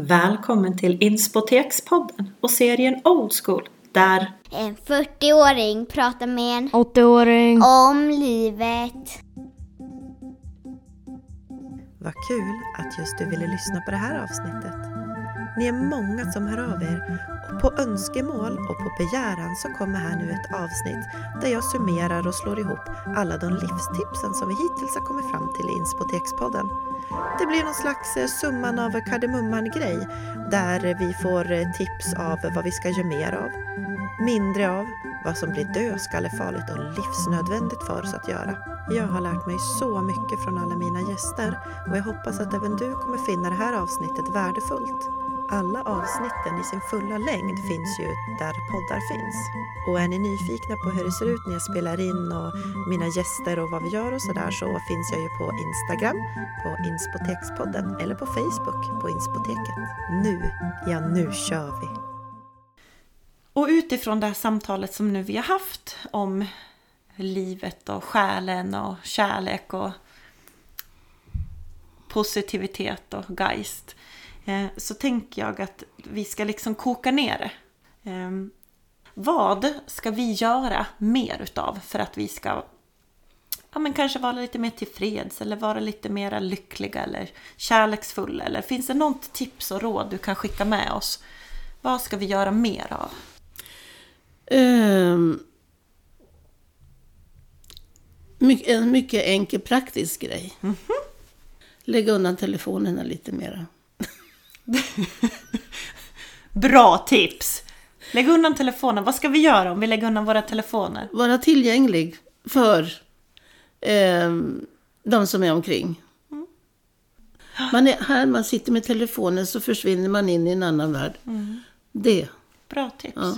Välkommen till Inspotekspodden och serien Old School där En 40-åring pratar med en 80-åring. om livet. Vad kul att just du ville lyssna på det här avsnittet. Ni är många som hör av er och på önskemål och på begäran så kommer här nu ett avsnitt där jag summerar och slår ihop alla de livstipsen som vi hittills har kommit fram till i Inspotekspodden. Det blir någon slags eh, summan av kardemumman-grej där vi får eh, tips av vad vi ska göra mer av, mindre av, vad som blir dödskallefarligt och livsnödvändigt för oss att göra. Jag har lärt mig så mycket från alla mina gäster och jag hoppas att även du kommer finna det här avsnittet värdefullt. Alla avsnitten i sin fulla längd finns ju där poddar finns. Och är ni nyfikna på hur det ser ut när jag spelar in och mina gäster och vad vi gör och sådär så finns jag ju på Instagram, på Inspotekspodden eller på Facebook på Inspoteket. Nu, ja nu kör vi! Och utifrån det här samtalet som nu vi har haft om livet och själen och kärlek och positivitet och geist så tänker jag att vi ska liksom koka ner det. Eh, Vad ska vi göra mer utav för att vi ska ja, men kanske vara lite mer tillfreds eller vara lite mer lyckliga eller kärleksfulla? Eller finns det något tips och råd du kan skicka med oss? Vad ska vi göra mer av? Ehm, mycket, en mycket enkel praktisk grej. Lägg undan telefonerna lite mera. Bra tips! Lägg undan telefonen. Vad ska vi göra om vi lägger undan våra telefoner? Vara tillgänglig för ehm, de som är omkring. Man är, här man sitter med telefonen så försvinner man in i en annan värld. Det. Bra tips. Ja.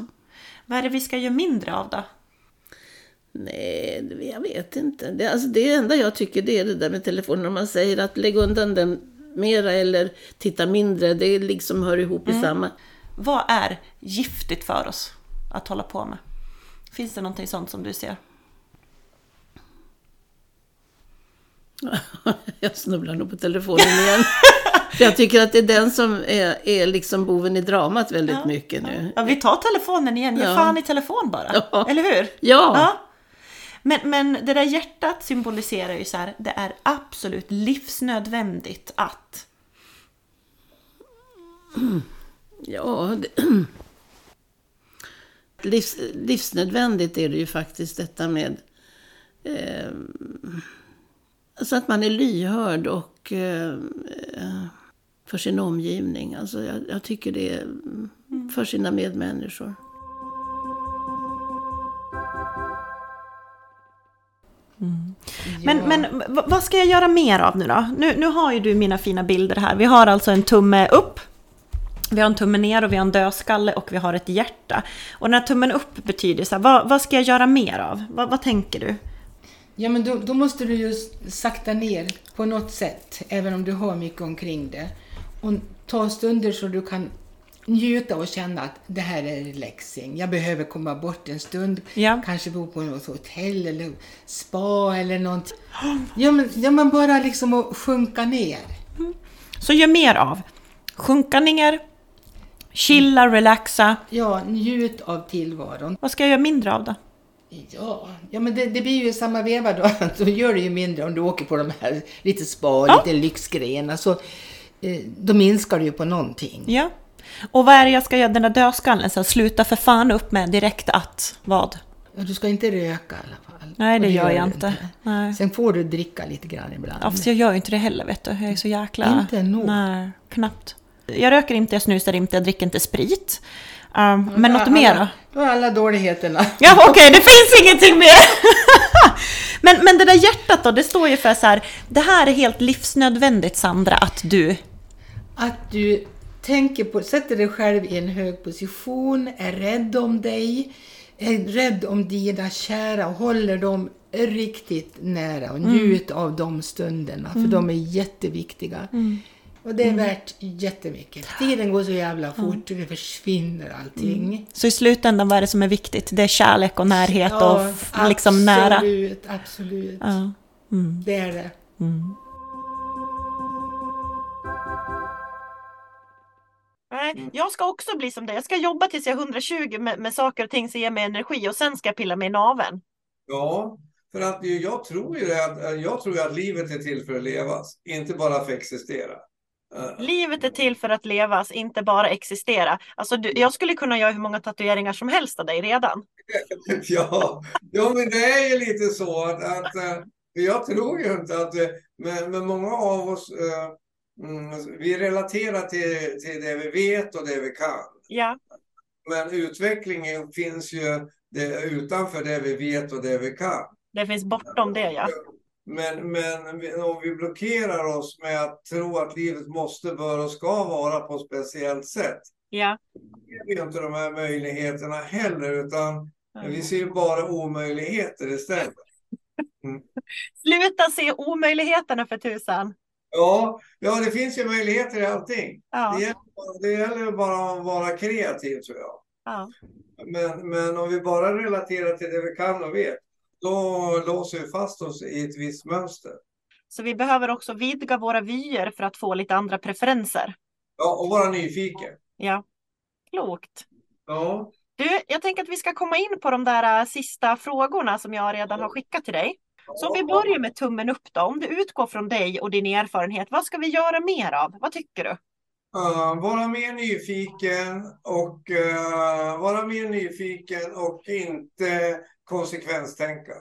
Vad är det vi ska göra mindre av då? Nej, jag vet inte. Det, alltså det enda jag tycker det är det där med telefonen. Om man säger att lägg undan den mera eller titta mindre. Det liksom hör ihop i samma. Vad är giftigt för oss att hålla på med? Finns det någonting sånt som du ser? jag snubblar nog på telefonen igen. För jag tycker att det är den som är, är liksom boven i dramat väldigt mycket nu. Ja, vi tar telefonen igen. Ge Ja. fan i telefon bara. Ja. Eller hur? Ja. Men, men det där hjärtat symboliserar ju så här, det är absolut livsnödvändigt att. Ja, det, livs, livsnödvändigt är det ju faktiskt detta med eh, alltså att man är lyhörd och eh, för sin omgivning. Alltså jag, jag tycker det är för sina medmänniskor. Men, men vad ska jag göra mer av nu då? Nu, nu har ju du mina fina bilder här. Vi har alltså en tumme upp. Vi har en tumme ner och vi har en dödskalle och vi har ett hjärta. Och den här tummen upp betyder så här, vad, vad ska jag göra mer av? Vad, vad tänker du? Ja, men då, då måste du ju sakta ner på något sätt, även om du har mycket omkring det. Och ta stunder så du kan njuta och känna att det här är relaxing. Jag behöver komma bort en stund, Ja. kanske bo på något hotell eller spa eller någonting. Ja, men, ja, men bara liksom att sjunka ner. Så gör mer av. Sjunka ner, chilla, relaxa. Ja, njut av tillvaron. Vad ska jag göra mindre av då? Ja, ja men det, det blir ju samma veva då. Då gör det ju mindre om du åker på de här lite spa, Ja. lite lyxgrejerna. Så eh, då minskar det ju på någonting. Ja. Och vad är det jag ska göra den där dödskallen? Så sluta för fan upp med direkt att vad? Ja, du ska inte röka i alla fall. Nej, det Och gör jag du inte. Nej. Sen får du dricka lite grann ibland. Ja, fast jag gör ju inte det heller vet du. Jag är så jäkla... Inte nog. Nej, knappt. Jag röker inte, jag snusar inte, jag dricker inte sprit. Um, men något alla, mer då? Då är alla dåligheterna. Ja okej, det finns ingenting mer! men, men det där hjärtat då, det står ju för så här. Det här är helt livsnödvändigt Sandra, att du... Att du tänker på, sätter dig själv i en hög position, är rädd om dig, är rädd om dina kära och håller dem riktigt nära och njut av de stunderna, för de är jätteviktiga. Och det är värt jättemycket. Tiden går så jävla fort och det försvinner allting. Så i slutändan, vad är det som är viktigt? Det är kärlek och närhet och f- liksom nära. Absolut, absolut. Ja. Mm. Det är det. 嗯 Mm. Nej, jag ska också bli som dig. Jag ska jobba tills jag är 120 med, med saker och ting som ger mig energi och sen ska jag pilla mig i naveln. Ja, för att jag tror ju att, jag tror att livet är till för att levas, inte bara för att existera. Eh, Livet är till för att levas, inte bara existera. Alltså, du, jag skulle kunna göra hur många tatueringar som helst av dig redan. Ja, ja, men det är ju lite så att, att eh, jag tror ju inte att, eh, men, men många av oss, mm, vi relaterar till, till det vi vet och det vi kan. Ja, Men utvecklingen finns ju det, utanför det vi vet och det vi kan. det finns bortom det ja. Men, men om vi blockerar oss med att tro att livet måste, bör och ska vara på ett speciellt sätt, Ja, ser vi ju inte de här möjligheterna heller, utan vi ser bara omöjligheter istället. Sluta se omöjligheterna för tusan. Ja, ja, det finns ju möjligheter i allting. Ja, Det gäller, det gäller bara att vara kreativ, tror jag. ja. Men, men om vi bara relaterar till det vi kan och vet, då låser vi fast oss i ett visst mönster. Så vi behöver också vidga våra vyer för att få lite andra preferenser. Ja, och vara nyfiken. Ja, klokt. Ja, Du, jag tänker att vi ska komma in på de där äh, sista frågorna som jag redan har skickat till dig. Så om vi börjar med tummen upp då. Om du utgår från dig och din erfarenhet, vad ska vi göra mer av? Vad tycker du? Uh, vara mer nyfiken och uh, vara mer nyfiken och inte konsekvenstänka.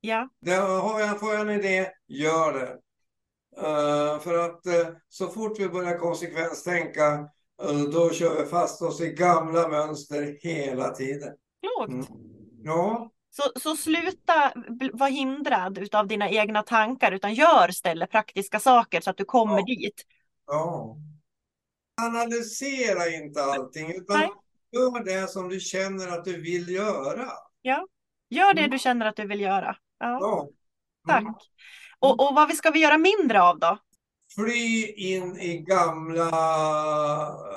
Ja, Det, har jag, får jag en idé, gör det. Uh, för att uh, så fort vi börjar konsekvenstänka, då kör vi fast oss i gamla mönster hela tiden. klokt. Mm. Ja, Så, så sluta vara hindrad utav dina egna tankar, utan gör istället praktiska saker så att du kommer Ja. dit. ja. Analysera inte allting, utan Nej. gör det som du känner att du vill göra. Gör det Mm. du känner att du vill göra. Ja, Ja. tack. Mm. Och, och vad ska vi göra mindre av då? Fly in i gamla,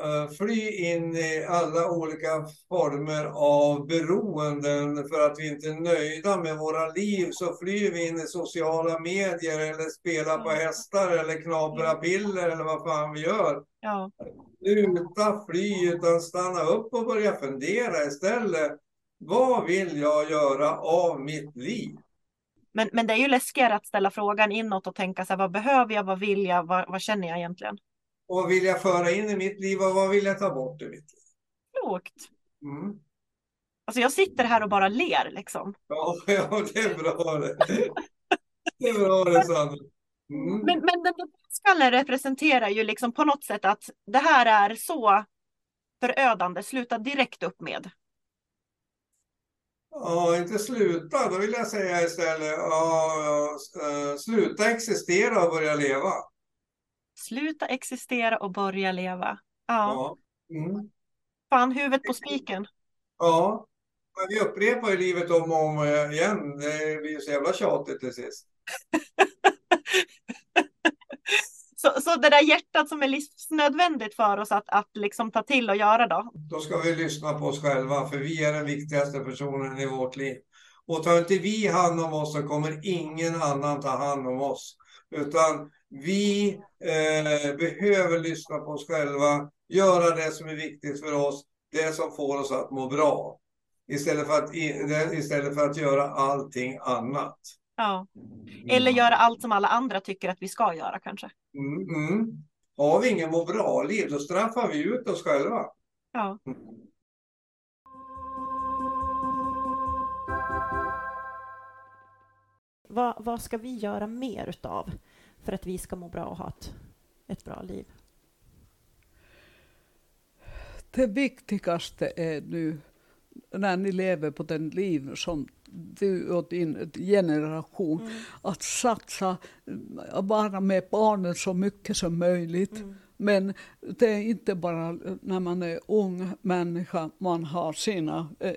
eh, fly in i alla olika former av beroenden för att vi inte är nöjda med våra liv så flyr vi in i sociala medier eller spelar på hästar eller knaprar piller eller vad fan vi gör. Ja, Sluta fly utan stanna upp och börja fundera istället. Vad vill jag göra av mitt liv? Men, men det är ju läskigare att ställa frågan inåt och tänka så här, vad behöver jag, vad vill jag, vad, vad känner jag egentligen? Och vad vill jag föra in i mitt liv och vad vill jag ta bort i mitt liv? Klokt. Mm. Alltså jag sitter här och bara ler liksom. Ja, ja, det är bra det. Det är bra det, Sandra. Mm. Men, men den där skallen representerar ju liksom på något sätt att det här är så förödande, sluta direkt upp med. Ja, inte sluta, då vill jag säga istället, ja, eh, sluta existera och börja leva. Sluta existera och börja leva. Ja, Ja. Mm. fan huvudet på spiken. ja. Men vi upprepar ju livet om och om igen. Det blir så jävla tjatigt till sist. Så, så det där hjärtat som är livsnödvändigt för oss att, att liksom ta till och göra då. Då ska vi lyssna på oss själva, för vi är den viktigaste personen i vårt liv. Och tar inte vi hand om oss så kommer ingen annan ta hand om oss. Utan vi eh, behöver lyssna på oss själva, göra det som är viktigt för oss, det som får oss att må bra. Istället för att, istället för att göra allting annat. Ja. Eller göra allt som alla andra tycker att vi ska göra kanske. Mm, mm. Har vi ingen må bra-liv, då straffar vi ut oss själva. Ja. Vad, vad ska vi göra mer utav för att vi ska må bra och ha ett, ett bra liv? Det viktigaste är nu när ni lever på den liv som du och din generation, att satsa, vara med barnen så mycket som möjligt. Men det är inte bara när man är ung människa man har sina eh,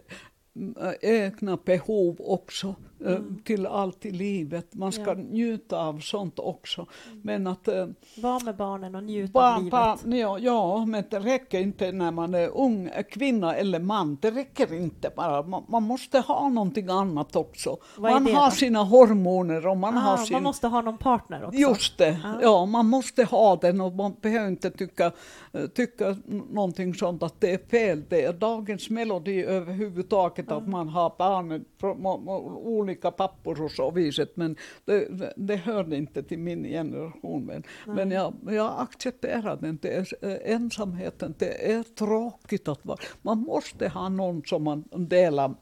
egna behov också. Eh, till allt i livet. Man ska Ja. njuta av sånt också. Men att eh, Var med barnen och njut av Barn, livet. ja, ja, men det räcker inte när man är ung, är kvinna eller man. Det räcker inte bara. Man, man måste ha någonting annat också. Man har då? sina hormoner och man har Ah, sin... Man måste ha någon partner också. Just det, Ja. ja. man måste ha den och man behöver inte tycka, eh, tycka någonting sånt att det är fel. Det är dagens melodi överhuvudtaget att man har barnen olika pappor och så viset. Men det, det, hörde inte till min generation. Men, men jag, jag accepterar den. Det är eh, ensamheten, det är tråkigt att vara. Man måste ha någon som man delar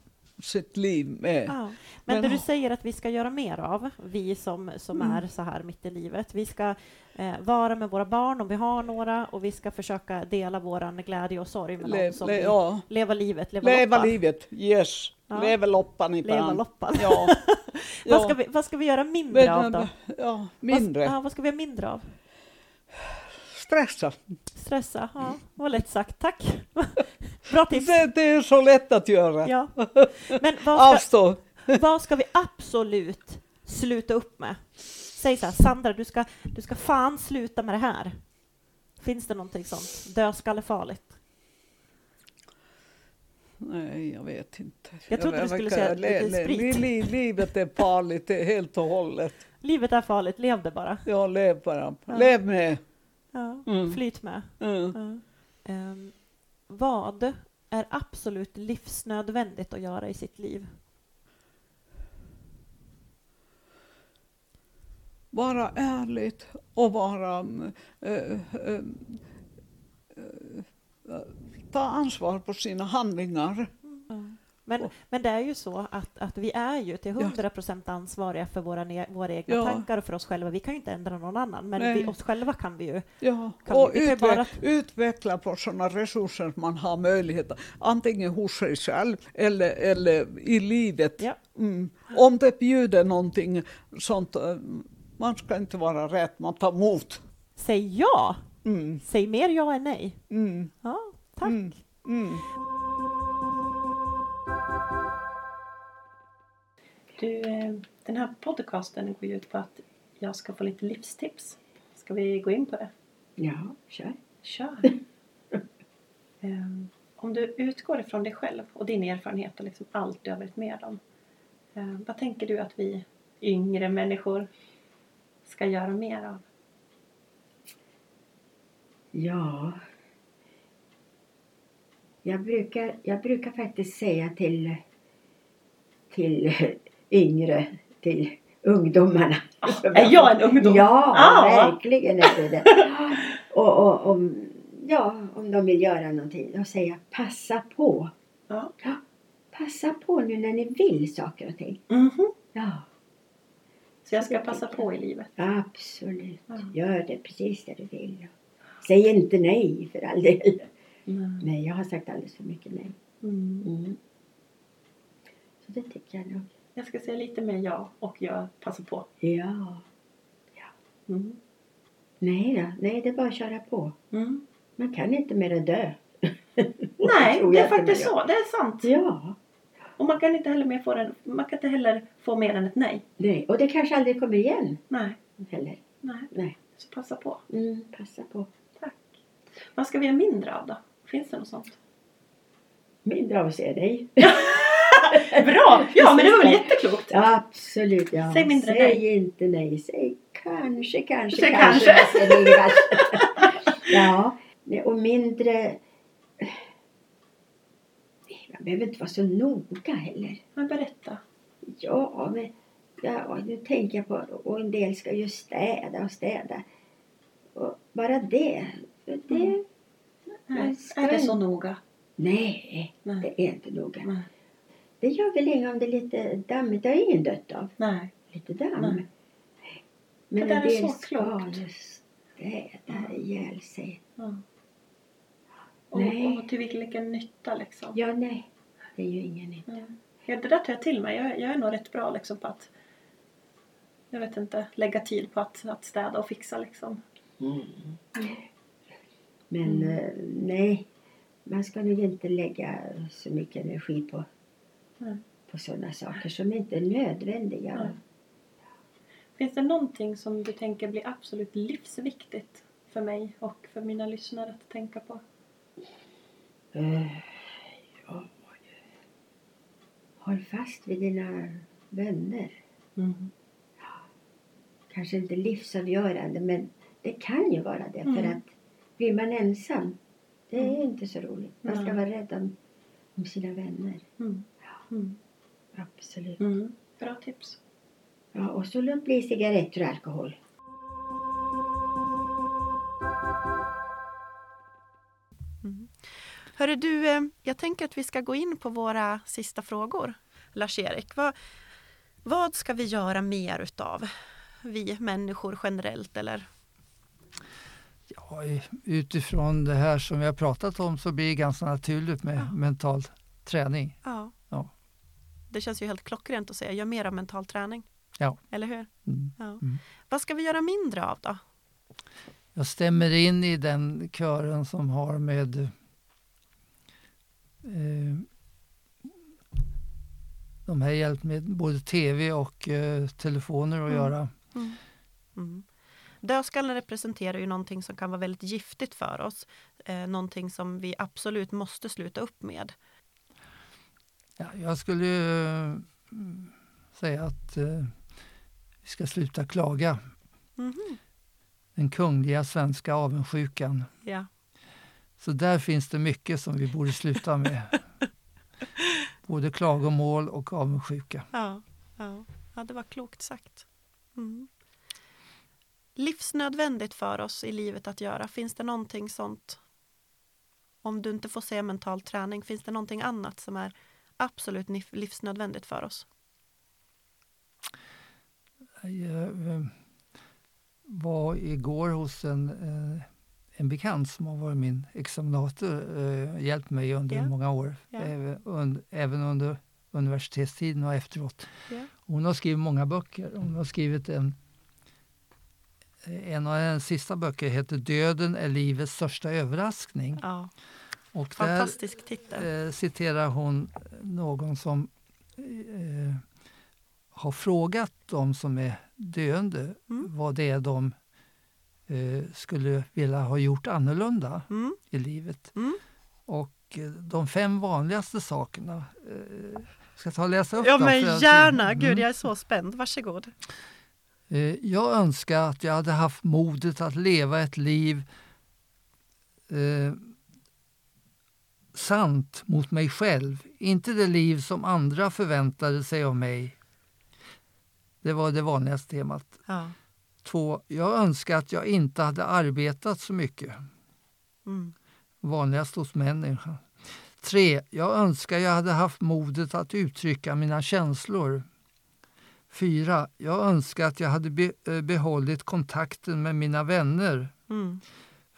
sitt liv med. Ja. Men, Men det du säger att vi ska göra mer av, vi som, som Mm. är så här mitt i livet. Vi ska eh, vara med våra barn om vi har några och vi ska försöka dela vår glädje och sorg med Le- dem som le- vi, ja. leva livet, leva, Leva loppan. livet, yes. Ja. Leva loppan i Leva loppan. Ja. Vad, ska vi, vad ska vi göra mindre av då? Ja, mindre. Vad, ja, vad ska vi göra mindre av? Stressa. Stressa? Ja, var lätt sagt. Tack! Bra tips! Det, det är så lätt att göra. Ja. Men vad ska, vad ska vi absolut sluta upp med? Säg så här, Sandra, du ska, du ska fan sluta med det här. Finns det någonting sånt? Dödskallefarligt? Nej, jag vet inte. Jag trodde du skulle säga lite sprit. li- livet är farligt, det är helt och hållet. Livet är farligt, lev det bara. Ja, lev bara. Ja. Lev med. Ja. Mm. Flyt med. Mm. Ja. Ehm, vad är absolut livsnödvändigt att göra i sitt liv? Vara ärligt och vara... eh, eh, eh, ta ansvar på sina handlingar. Men, men det är ju så att, att vi är ju till Ja. 100 procent ansvariga för våra, våra egna Ja. tankar och för oss själva. Vi kan ju inte ändra någon annan, men Nej. vi, oss själva kan vi ju. Ja, Kan och vi- vi kan ju utve- bara- utveckla på sådana resurser man har möjlighet antingen hos sig själv eller, eller i livet. Ja. Mm. Om det bjuder någonting sånt, eh, man ska inte vara rädd, man tar emot. Säg ja! Mm. Säg mer ja än nej. Mm. Ja, tack. Du, eh, den här podcasten går ju ut på att jag ska få lite livstips. Ska vi gå in på det? Ja, kör. Kör! Ehm, Om du utgår ifrån dig själv och din erfarenhet och liksom allt du har varit med om. eh, Vad tänker du att vi yngre människor ska göra mer av? Ja. Jag brukar, jag brukar faktiskt säga till, till yngre, till ungdomarna. Är jag en ungdom? Ja, Ah. verkligen är du det. Och, och om, ja, om de vill göra någonting, då säger jag passa på. Ja. Passa på nu när ni vill saker och ting. Mhm. Ja, Så jag ska passa på i livet. absolut. Ja. Gör det precis det du vill. Säg inte nej för all del. Mm. Nej, jag har sagt alldeles för mycket nej. Mm. Mm. Så det tycker jag nog. Jag ska säga lite mer ja och jag passar på. Ja. Mm. Nej nej det är bara att köra på. Mm. Man kan inte mer än dö. Nej, det är faktiskt så. Det är sant. Ja. Och man kan inte heller mer få den, man kan inte heller få mer än ett nej. Nej, och det kanske aldrig kommer igen Nej, heller. nej. Nej. Så passa på. Mm, passa på. Tack. Vad ska vi göra mindre av då? Finns det något sånt? Mindre av att se dig. Bra! Ja, men det var väl jätteklokt? Absolut, ja. Säg mindre Säg nej. inte nej. Säg kanske, kanske, Säg kanske. kanske. Ja, och mindre... Man behöver inte vara så noga heller. Men berätta. Ja, men ja, nu tänker jag på och en del ska ju städa och städa. Och bara det. Det Mm. Nej. Är det så noga? nej, Nej. det är inte noga. Nej. Det gör väl inget om det är lite dammigt. Det har ingen dött av. Nej. Lite damm. Nej. Men Det en är del så ska klokt. ju städa ihjäl sig. Ja. Och, och till vilken nytta liksom? Ja, nej. Det är ju ingen nytta. Ja. Ja, det där tar jag till mig. Jag, jag är nog rätt bra liksom på att jag vet inte, lägga tid på att, att städa och fixa liksom. Men Mm. eh, nej, man ska nog inte lägga så mycket energi på, Nej. på sådana saker som inte är nödvändiga. Finns det någonting som du tänker blir absolut livsviktigt för mig och för mina lyssnare att tänka på? Eh, ja. Håll fast vid dina vänner. Mm. Kanske inte livsavgörande men det kan ju vara det. För Mm. att blir man ensam, det är inte så roligt. Man ska Nej. vara rädd om, om sina vänner. Mm. Mm. Absolut. Mm. Bra tips. Ja, och så låt bli cigaretter och alkohol. Hörru du, eh, jag tänker att vi ska gå in på våra sista frågor. Lars-Erik, vad, vad ska vi göra mer utav? Vi människor generellt eller? Ja, utifrån det här som vi har pratat om så blir det ganska naturligt med Ja. mental träning. Ja. Det känns ju helt klockrent att säga, gör mer av mental träning. Ja. Eller hur? Mm. Ja. Mm. Vad ska vi göra mindre av då? Jag stämmer in i den kören som har med eh, de här hjälpmedlen, både tv och eh, telefoner att Mm. göra. Mm. Dödskallen representerar ju någonting som kan vara väldigt giftigt för oss. Eh, någonting som vi absolut måste sluta upp med. Ja, jag skulle eh, säga att eh, vi ska sluta klaga. Mhm. Den kungliga svenska avundsjukan. Ja. Så där finns det mycket som vi borde sluta med. Både klagomål och avundsjuka. Ja, ja. ja, det var klokt sagt. Mm. Livsnödvändigt för oss i livet att göra. Finns det någonting sånt? Om du inte får se mental träning, finns det någonting annat som är absolut livsnödvändigt för oss? Jag eh, var igår hos en, eh, en bekant som har varit min examinator, eh, hjälpt mig under Ja. många år, Ja. även, und, även under universitetstiden och efteråt. Ja. Hon har skrivit många böcker. Hon har skrivit en, en av hennes sista böcker heter Döden är livets största överraskning. Ja, Och där fantastisk titel. eh, citerar hon någon som eh, har frågat de som är döende Mm. vad det är de eh, skulle vilja ha gjort annorlunda Mm. i livet. Mm. Och eh, de fem vanligaste sakerna, eh, ska jag ta och läsa upp Ja dem? men gärna, gud Mm. jag är så spänd. Varsågod. Eh, Jag önskar att jag hade haft modet att leva ett liv eh, sant mot mig själv. Inte det liv som andra förväntade sig av mig. Det var det vanligaste temat. Ja. Två, jag önskar att jag inte hade arbetat så mycket. Mm. Vanligast hos människan. Tre, jag önskar jag hade haft modet att uttrycka mina känslor. Fyra, jag önskar att jag hade eh, behållit kontakten med mina vänner. Mm.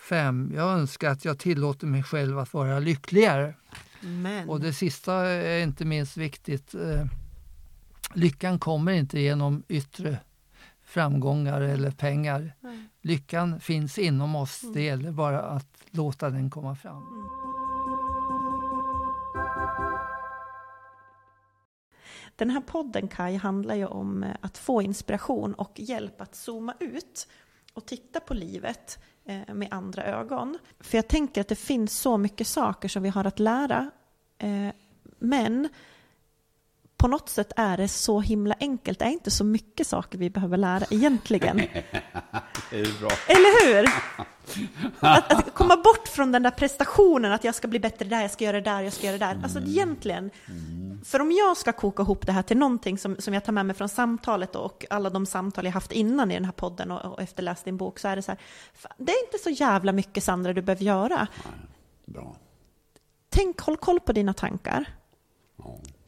Fem, jag önskar att jag tillåter mig själv att vara lyckligare. Men. Och det sista är inte minst viktigt. Eh, lyckan kommer inte genom yttre framgångar eller pengar. Nej. Lyckan finns inom oss. Mm. Det gäller bara att låta den komma fram. Den här podden Kai handlar ju om eh, att få inspiration och hjälp att zooma ut och titta på livet eh, med andra ögon. För jag tänker att det finns så mycket saker som vi har att lära. eh, Men på något sätt är det så himla enkelt. Det är inte så mycket saker vi behöver lära egentligen. Det är bra. Eller hur? Att, att komma bort från den där prestationen, att jag ska bli bättre där, jag ska göra det där, jag ska göra det där. Alltså egentligen, för om jag ska koka ihop det här till någonting som, som jag tar med mig från samtalet och alla de samtal jag haft innan i den här podden och, och efter läst din bok, så är det så här, det är inte så jävla mycket Sandra du behöver göra. Bra. Tänk, håll koll på dina tankar.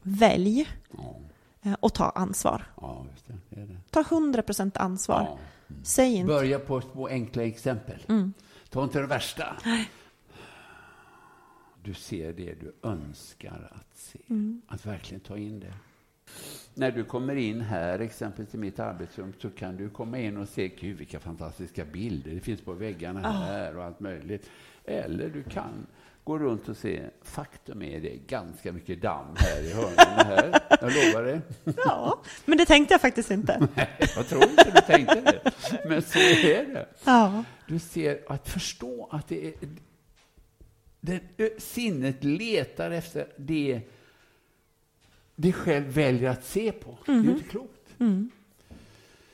Välj Ja, eh, och ta ansvar. ja det. det, det. Ta 100% ansvar. Ja. Säg inte... Börja på två enkla exempel. Mm. Ta inte det värsta. Du ser det du önskar att se. Mm. Att verkligen ta in det. När du kommer in här, exempelvis i mitt arbetsrum, så kan du komma in och se, gud vilka fantastiska bilder det finns på väggarna Ah. här och allt möjligt. Eller du kan gå runt och se, faktum är det är ganska mycket damm här i hörnen här. Jag lovar det. Ja, men det tänkte jag faktiskt inte. Jag tror inte du tänkte det, men så är det. Ja. Du ser, att förstå att det är... Den, ö, sinnet letar efter det det själv väljer att se på. Det är ju inte klokt. Mm.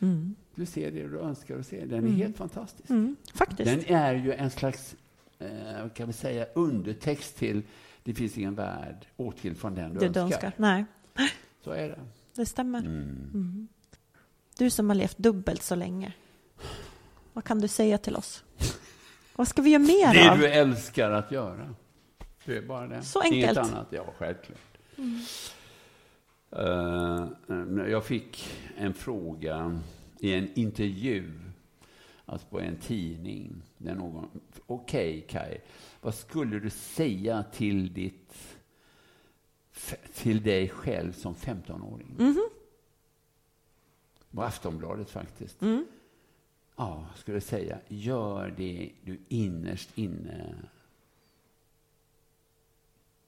Mm. Du ser det du önskar att se. Den är Mm. helt fantastisk. Mm. Faktiskt. Den är ju en slags, eh, kan vi säga, undertext till Det finns ingen värld åtskild från den du Det önskar. du önskar. Nej, Så är det. det stämmer. Mm. Mm. Du som har levt dubbelt så länge. Vad kan du säga till oss? Vad ska vi göra mer Det av? du älskar att göra. Det är bara det. Så Inget enkelt. annat. Ja, självklart. Mm. När jag fick en fråga i en intervju, alltså på en tidning, där någon, okej Kai, vad skulle du säga till ditt till dig själv som 15-åring? Mhm. På Aftonbladet faktiskt. Mm. Ja, skulle säga, gör det du innerst inne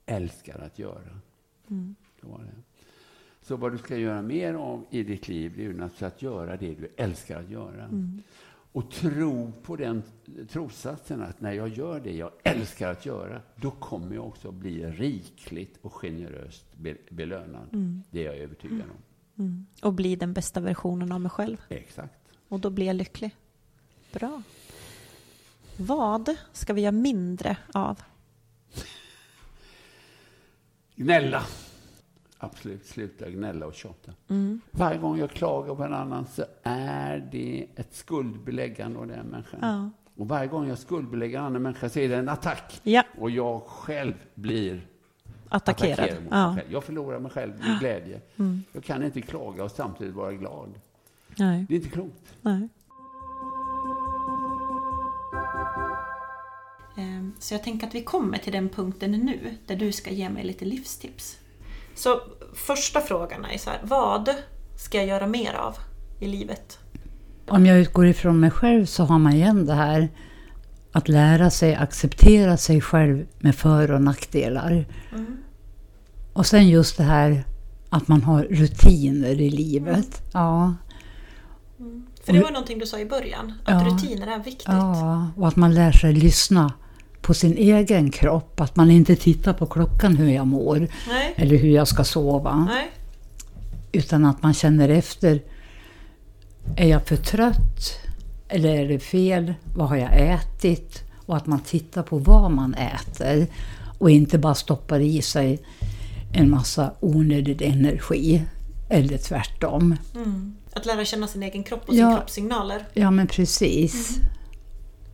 älskar att göra. Mm. Det var det. Så vad du ska göra mer av i ditt liv, det är ju att göra det du älskar att göra. Mm. Och tro på den trossatsen att när jag gör det jag älskar att göra, då kommer jag också bli rikligt och generöst be- belönad. Mm. Det är jag övertygad om. Mm. Och bli den bästa versionen av mig själv. Exakt. Och då blir jag lycklig. Bra. Vad ska vi göra mindre av? Gnälla. Absolut, sluta gnälla och tjata. Mm. Varje gång jag klagar på en annan så är det ett skuldbeläggande av den människan. Ja. Och varje gång jag skuldbelägger en annan människa så är det en attack. Ja. Och jag själv blir Attackerad. attackerad mot Ja. mig själv. Jag förlorar mig själv i glädje. Mm. Jag kan inte klaga och samtidigt vara glad. Nej. Det är inte klokt. Nej. Ehm, Så jag tänker att vi kommer till den punkten nu där du ska ge mig lite livstips. Så första frågan är så här, vad ska jag göra mer av i livet? Om jag utgår ifrån mig själv så har man igen det här att lära sig acceptera sig själv med för och nackdelar. Mm. Och sen just det här att man har rutiner i livet. Ja, För det var någonting du sa i början, att Ja. rutiner är viktigt. ja, och att man lär sig lyssna på sin egen kropp. Att man inte tittar på klockan hur jag mår Nej. eller hur jag ska sova. Nej. Utan att man känner efter. Är jag för trött? Eller är det fel? Vad har jag ätit? Och att man tittar på vad man äter. Och inte bara stoppar i sig en massa onödig energi. Eller tvärtom. Mm. Att lära känna sin egen kropp och Ja. sin kroppssignaler. Ja men precis.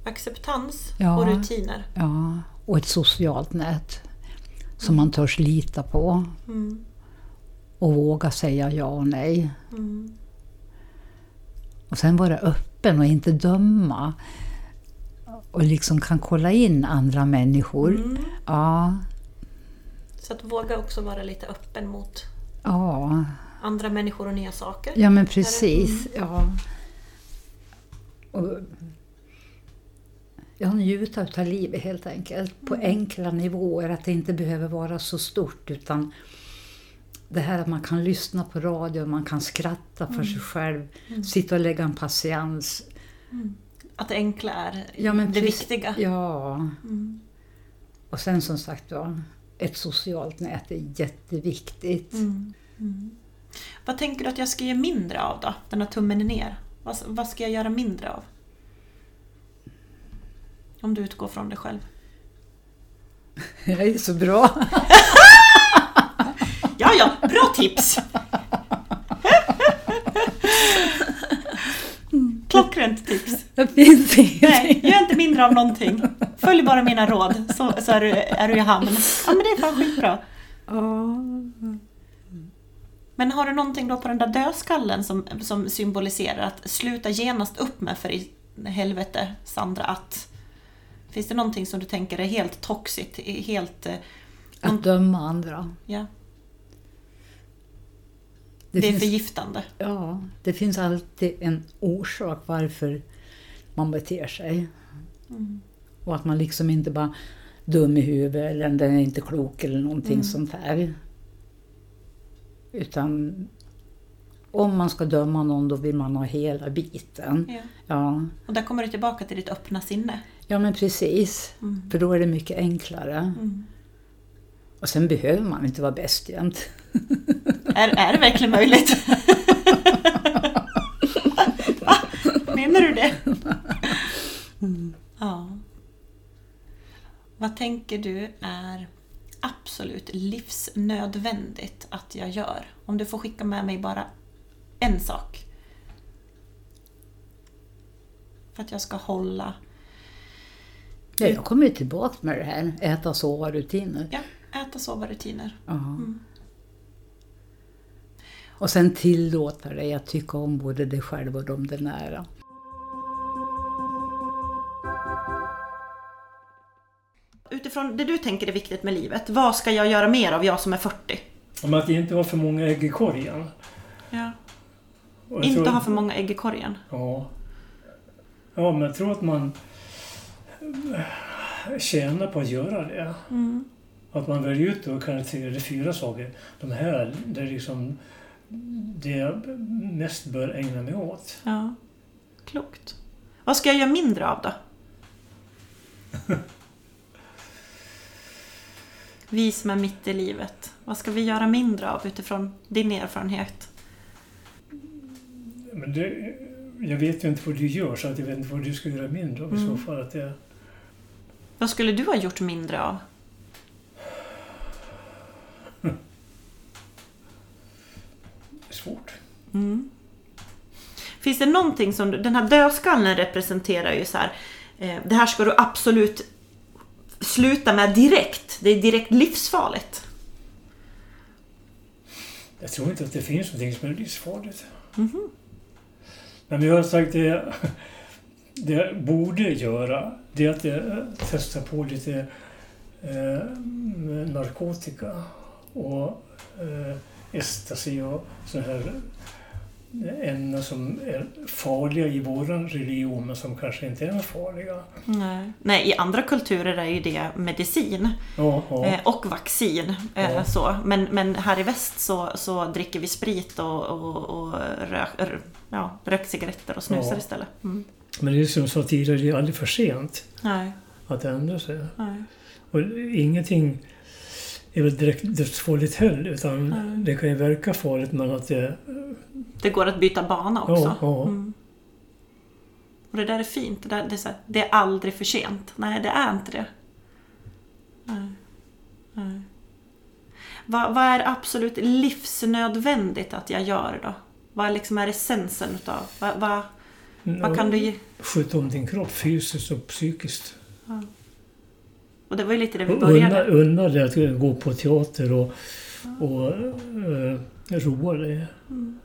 Acceptans Ja. och rutiner. Ja, och ett socialt nät. Som man törs lita på. Mm. Och våga säga ja och nej. Mm. Och sen vara öppen och inte döma. Och liksom kan kolla in andra människor. Mm. Ja, Så att våga också vara lite öppen mot ja, andra människor och nya saker. ja men precis. Mm. Ja. Och jag njuter av livet helt enkelt. På Mm. enkla nivåer. Att det inte behöver vara så stort. Utan det här att man kan lyssna på radio, man kan skratta för Mm. sig själv. Mm. Sitta och lägga en patiens. Mm. Att det enkla är Ja, det precis. viktiga. Ja. Mm. Och sen som sagt ja, ett socialt nät är jätteviktigt. Mm. Vad tänker du att jag ska ge mindre av då? Den här tummen är ner. Vad, vad ska jag göra mindre av? Om du utgår från dig själv. Jag är så bra. Ja, ja, bra tips! Klockrent tips. Det finns ingenting. Nej, gör inte mindre av någonting. Följ bara mina råd så, så är, du, är du i hamn. Ja, men det är fan skitbra. Men har du någonting då på den där dödskallen som, som symboliserar att sluta genast upp med för i helvete Sandra att... Finns det någonting som du tänker är helt toxigt, är helt... eh, Att döma andra. Ja. Det, är finns- förgiftande. Ja, det finns alltid en orsak varför man beter sig. Mm. Och att man liksom inte bara dum i huvudet eller den är inte klok eller någonting Mm. sånt här. Utan om man ska döma någon då vill man ha hela biten. Ja. Ja, Och där kommer du tillbaka till ditt öppna sinne. Ja men precis. Mm. För då är det mycket enklare. Mm. Och sen behöver man inte vara bäst jämt. Är, är det verkligen möjligt? Menar du det? Ja. Vad tänker du är absolut livsnödvändigt att jag gör? Om du får skicka med mig bara en sak. För att jag ska hålla... Ja, jag kommer ju tillbaka med det här, äta, sova, rutiner. Ja, äta, sova, rutiner. Mm. Och sen tillåta dig att tycka om både dig själv och de där nära. Utifrån det du tänker är viktigt med livet, vad ska jag göra mer av, jag som är 40? Om att inte ha för många ägg i korgen. Ja. Inte tror- ha för många ägg i korgen. Ja. Ja, men jag tror att man tjänar på att göra det. Mm. Att man väljer ut tre eller fyra saker. De här, det är liksom det jag mest bör ägna mig åt. Ja, klokt. Vad ska jag göra mindre av då? Vi som är mitt i livet. Vad ska vi göra mindre av utifrån din erfarenhet? Men det, jag vet ju inte vad du gör så att jag vet inte vad du ska göra mindre av i Mm. så fall. Att det, Vad skulle du ha gjort mindre av? svårt. Mm. Finns det någonting som, den här dödskallen representerar ju så här, eh, det här ska du absolut sluta med direkt. Det är direkt livsfarligt. Jag tror inte att det finns någonting som är livsfarligt. Mhm. Men jag har sagt det, det jag borde göra, det är att jag testar på lite eh, narkotika och eh, ecstasy och sådana här ämnen som är farliga i våran religion men som kanske inte är farliga. Nej. Nej, i andra kulturer är ju det medicin. Ja, ja. Eh, och vaccin. Eh, Ja. så. Men, men här i väst så, så dricker vi sprit och, och, och rök, r- ja, rökcigaretter och snusar istället. Mm. Men det är som jag sa tidigare, det är aldrig för sent Nej. att ändra sig. Nej. Och ingenting är väl direkt dödsfarligt heller utan Nej. det kan ju verka farligt men att det... Det går att byta bana också. Ja, ja. Mm. Och det där är fint. Det, där, det, är så här, det är aldrig för sent. Nej, det är inte det. Nej. Nej. Vad, vad är absolut livsnödvändigt att jag gör då? Vad liksom är essensen utav? Vad, vad, vad kan du ge? Sköta om din kropp fysiskt och psykiskt. Ja. Och det var ju lite det vi började. Unna, unna dig att gå på teater och, och uh, roa dig. Mm.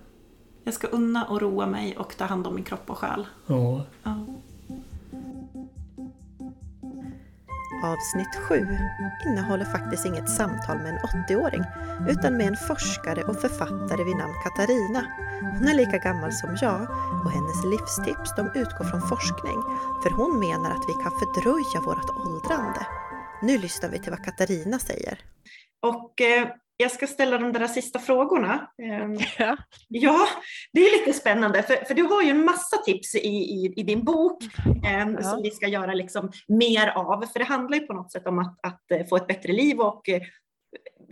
Jag ska unna och roa mig och ta hand om min kropp och själ. Ja. Ja. Avsnitt 7 innehåller faktiskt inget samtal med en 80-åring utan med en forskare och författare vid namn Katarina. Hon är lika gammal som jag och hennes livstips de utgår från forskning för hon menar att vi kan fördröja vårt åldrande. Nu lyssnar vi till vad Katarina säger. Och eh, jag ska ställa de där sista frågorna. Ehm, Ja. Ja, det är lite spännande för, för du har ju en massa tips i, i, i din bok eh, som vi ska göra liksom mer av. För det handlar ju på något sätt om att, att eh, få ett bättre liv och eh,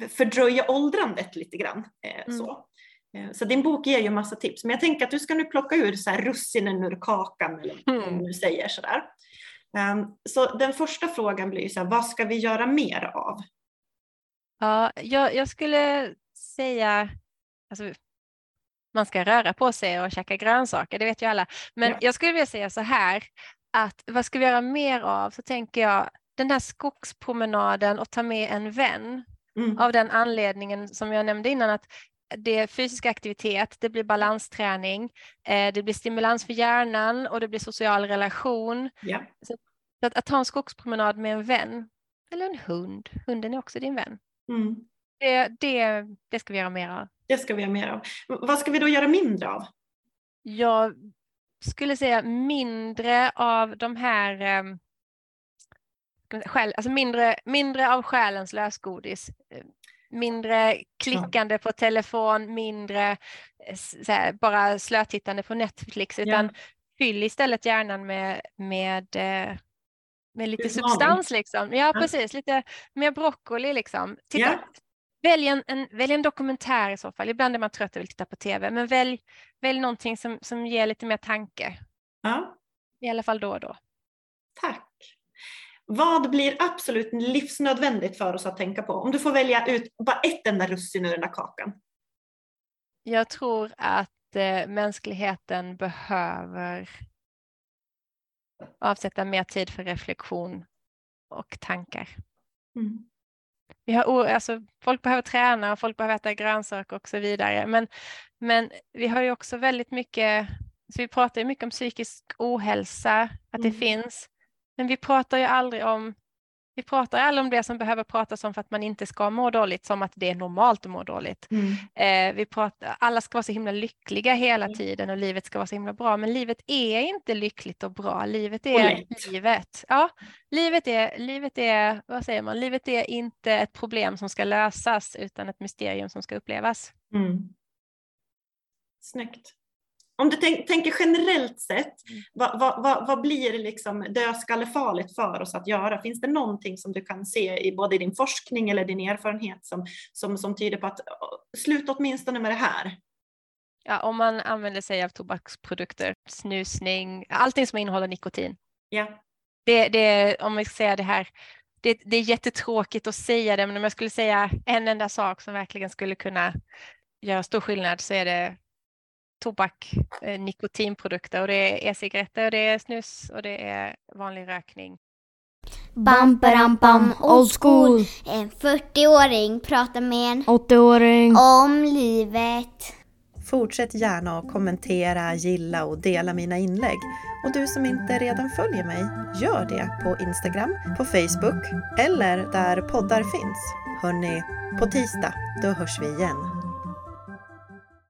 fördröja åldrandet lite grann. Eh, Mm. så. Eh, så din bok ger ju massa tips. Men jag tänker att du ska nu plocka ur så här russinen ur kakan eller vad Mm. du nu säger sådär. Um, så den första frågan blir så här, vad ska vi göra mer av? Ja, jag, jag skulle säga, alltså, man ska röra på sig och käka grönsaker, det vet ju alla. Men Ja. jag skulle vilja säga så här, att vad ska vi göra mer av? Så tänker jag, den här skogspromenaden och ta med en vän. Mm. Av den anledningen som jag nämnde innan, att det är fysisk aktivitet, det blir balansträning, eh, det blir stimulans för hjärnan och det blir social relation. Ja. Så att, att ta en skogspromenad med en vän, eller en hund, hunden är också din vän. Mm. Det, det, det ska vi göra mer av. Det ska vi göra mer av. Vad ska vi då göra mindre av? Jag skulle säga mindre av de här ehm, själ, alltså mindre, mindre av själens lösgodis. Mindre klickande på telefon, mindre eh, här, bara slötittande på Netflix, utan fyll istället hjärnan med, med, eh, med lite substans. Liksom. Ja, Ja. precis. Lite mer broccoli. Liksom. Titta, Ja. Välj en, en, välj en dokumentär i så fall. Ibland är man trött och vill titta på tv, men välj, välj någonting som, som ger lite mer tanke. Ja. I alla fall då och då. Tack. Vad blir absolut livsnödvändigt för oss att tänka på? Om du får välja ut bara ett enda russin ur den där kakan. Jag tror att eh, mänskligheten behöver avsätta mer tid för reflektion och tankar. Mm. Vi har, alltså, folk behöver träna och folk behöver äta grönsaker och så vidare. Men, men vi har ju också väldigt mycket, så vi pratar ju mycket om psykisk ohälsa, att det Mm. finns. Men vi pratar ju aldrig om vi pratar aldrig om det som behöver pratas om för att man inte ska må dåligt, som att det är normalt att må dåligt. Eh, vi pratar, alla ska vara så himla lyckliga hela tiden och livet ska vara så himla bra, men livet är inte lyckligt och bra. Livet är livet. Ja, livet är, livet är, vad säger man, livet är inte ett problem som ska lösas utan ett mysterium som ska upplevas. Mm. Snyggt. Om du tänk, tänker generellt sett, vad, vad, vad, vad blir liksom dödskallefarligt för oss att göra? Finns det någonting som du kan se i både din forskning eller din erfarenhet som, som, som tyder på att sluta åtminstone med det här? Ja, om man använder sig av tobaksprodukter, snusning, allting som innehåller nikotin. Ja. Det, det, om vi säga det här, det, det är jättetråkigt att säga det, men om jag skulle säga en enda sak som verkligen skulle kunna göra stor skillnad så är det tobak, eh, nikotinprodukter och det är e-cigaretter och det är snus och det är vanlig rökning. Bam, bam, bam, old school. En 40-åring pratar med en 80-åring. om livet. Fortsätt gärna att kommentera, gilla och dela mina inlägg. Och du som inte redan följer mig, gör det på Instagram, på Facebook eller där poddar finns. Hörni, på tisdag, då hörs vi igen.